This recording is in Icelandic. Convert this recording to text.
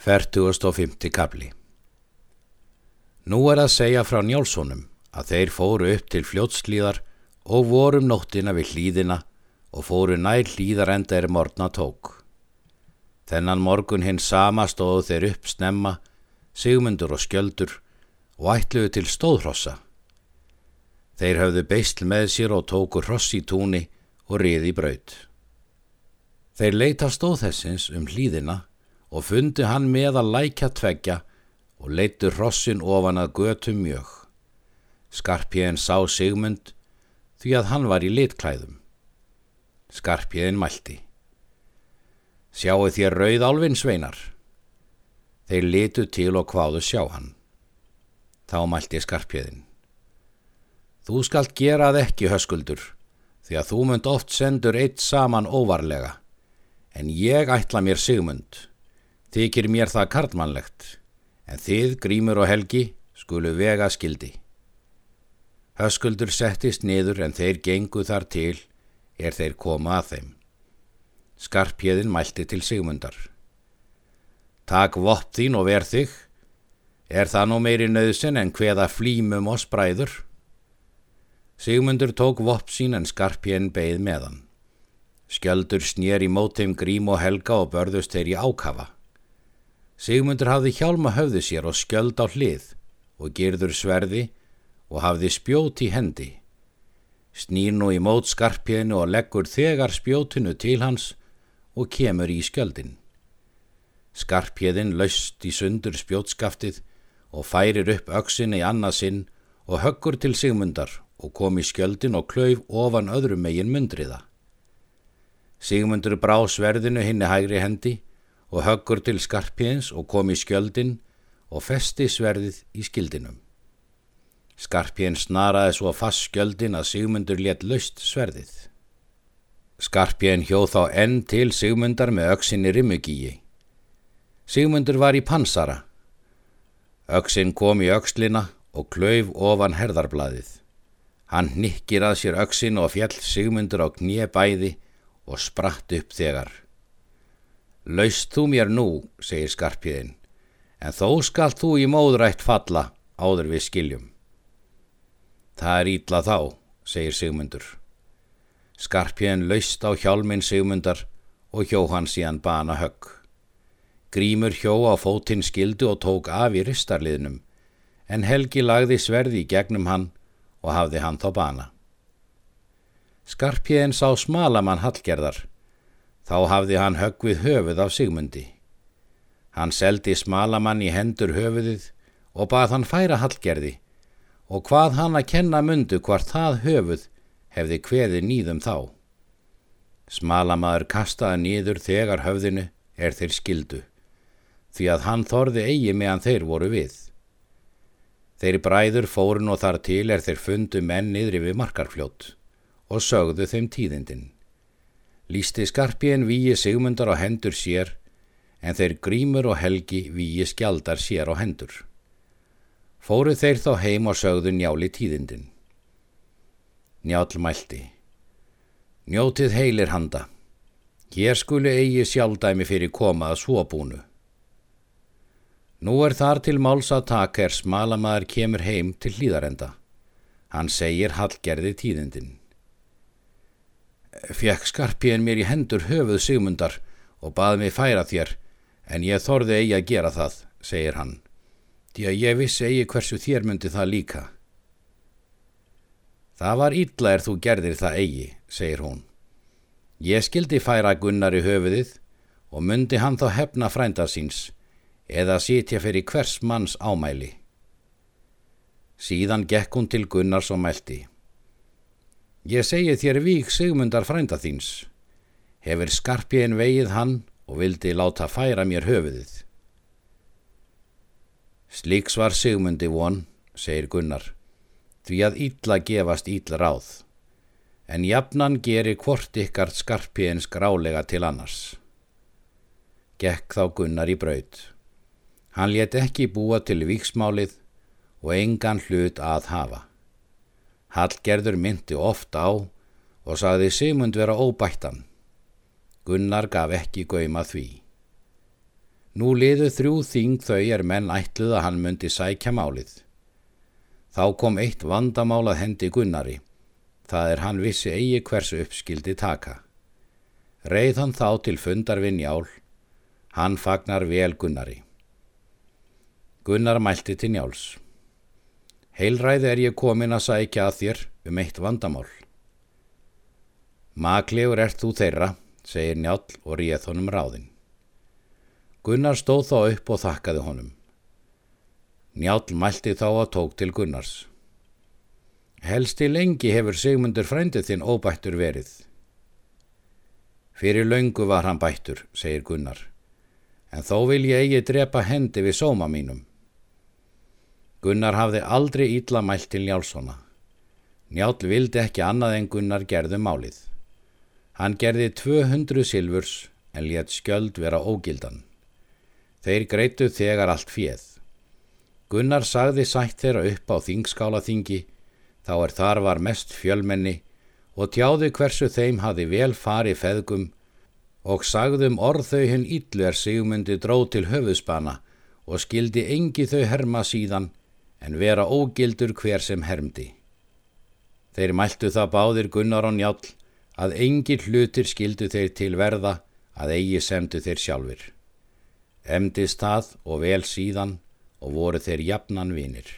4050 kapli Nú er að segja frá Njálssonum að þeir fóru upp til fljótslíðar og vorum nóttina við hlýðina og fóru nær hlýðar enda er morgna tók. Þennan morgun hinn sama stóðu þeir upp snemma, sigmundur og skjöldur og ætluðu til stóðhrossa. Þeir höfðu beistl með sér og tóku hross í túni og riði braut. Þeir leita stóð þessins um hlýðina og fundi hann með að lækja tveggja og leittu hrossin ofan að götu mjög. Skarpjén sá Sigmund því að hann var í litklæðum. Skarpjén mælti. Sjáu þér rauð álvin sveinar. Þeir litu til og hvaðu sjá hann. Þá mælti Skarpjén. Þú skalt gerað ekki höskuldur því að þú mynd oft sendur eitt saman óvarlega en ég ætla mér Sigmund. Þykir mér það karlmannlegt, en þið, Grímur og Helgi, skulu vega skildi. Höskuldur settist niður en þeir gengu þar til er þeir koma að þeim. Skarpjeðin mælti til Sigmundar. Takk vopp þín og verð þig. Er það nú meiri nöðsin en hveða flýmum og spræður? Sigmundur tók vopp sín en Skarpjeðin beigð meðan. Skjöldur snýr í móteim Grím og Helga og börðust þeir í ákafa. Sigmundur hafði hjálma höfði sér og skjöld á hlið og gerður sverði og hafði spjót í hendi. Snýr nú í mót skarpjénu og leggur þegar spjótinu til hans og kemur í skjöldin. Skarpjéðin laust í sundur spjótskaftið og færir upp öksin í annasinn og höggur til Sigmundar og kom í skjöldin og klauf ofan öðrum megin mundriða. Sigmundur brá sverðinu hinni hægri hendi og höggur til skarpiðins og kom í skjöldin og festi sverðið í skildinum. Skarpiðin snaraði svo fast skjöldin að Sigmundur létt laust sverðið. Skarpiðin hjóð þá enn til Sigmundar með öksinni rimmugíi. Sigmundur var í pansara. Öksin kom í ökslina og klauf ofan herðarbladið. Hann nikkir að sér öksin og fjall Sigmundur á knið bæði og spratt upp þegar. Laust þú mér nú, segir skarpiðin, en þó skalt þú í móðrætt falla áður við skiljum. Það er ítla þá, segir Sigmundur. Skarpiðin laust á hjálminn Sigmundar og hjó hann síðan bana högg. Grímur hjó á fótinn skildu og tók af í ristarliðnum, en Helgi lagði sverði í gegnum hann og hafði hann þá bana. Skarpiðin sá smalamann hallgerðar Þá hafði hann höggvið höfuð af Sigmundi. Hann seldi smalamann í hendur höfuðið og bað hann færa hallgerði og hvað hann að kenna mundu hvort það höfuð hefði kveði nýðum þá. Smalamaður kastaði nýður þegar höfðinu er þeir skildu, því að hann þorði eigi meðan þeir voru við. Þeir bræður fórun og þar til er þeir fundu menn niðri við markarfljót og sögðu þeim tíðindin. Lýsti skarpjén víi sigmundar á hendur sér, en þeir grímur og helgi víi skjaldar sér á hendur. Fóru þeir þá heim og sögðu njáli tíðindin. Njál mælti. Njótið heilir handa. Hér skulu eigi sjálfdæmi fyrir komað svobúnu. Nú er þar til máls að taka er smalamaður kemur heim til hlýðarenda. Hann segir hallgerði tíðindin. Fjekk skarpíðin mér í hendur höfuð sigmundar og baði mig færa þér, en ég þorði eigi að gera það, segir hann. Því að ég vissi eigi hversu þér myndi það líka. Það var illa er þú gerðir það eigi, segir hún. Ég skildi færa Gunnar í höfuðið og myndi hann þá hefna frænda síns eða sitja fyrir hvers manns ámæli. Síðan gekk hún til Gunnars og mælti. Ég segi þér vík Sigmundar frænda þíns. Hefur skarpjén vegið hann og vildi láta færa mér höfuðið. Slíks var Sigmundi von, segir Gunnar, því að ítla gefast ítla ráð, en jafnan gerir hvort ykkar skarpjéns grálega til annars. Gekk þá Gunnar í braud. Hann let ekki búa til viksmálið og engan hlut að hafa. Hallgerður myndi ofta á og sagði Sigmund vera óbættan. Gunnar gaf ekki gauma því. Nú liðu þrjú þing þau er menn ætluð að hann myndi sækja málið. Þá kom eitt vandamál að hendi Gunnari. Það er hann vissi eigi hversu uppskildi taka. Reið hann þá til fundar við njál. Hann fagnar vel Gunnari. Gunnar mælti til njáls. Heilræði er ég komin að sækja að þér um eitt vandamál. Maklegur ert þú þeirra, segir njál og réð honum ráðin. Gunnar stóð þá upp og þakkaði honum. Njál mælti þá að tók til Gunnars. Helsti lengi hefur Sigmundur frændið þinn óbættur verið. Fyrir löngu var hann bættur, segir Gunnar, en þó vil ég eigi drepa hendi við sóma mínum. Gunnar hafði aldrei ítla mælt til Njálssona. Njál vildi ekki annað en Gunnar gerðu málið. Hann gerði 200 silfurs en létt skjöld vera ógildan. Þeir greitu þegar allt fjöð. Gunnar sagði sætt þeirra upp á þingskálaþingi, þá er þar var mest fjölmenni og tjáði hversu þeim hafi vel farið feðgum og sagðum orð þau hinn yllu er sigmundi dró til höfuðspana og skildi engi þau herma síðan en vera ógildur hver sem hermdi. Þeir mæltu það báðir Gunnar og Njál að engi hlutir skildu þeir til verða að eigi semdu þeir sjálfur. Emdist það og vel síðan og voru þeir jafnan vinir.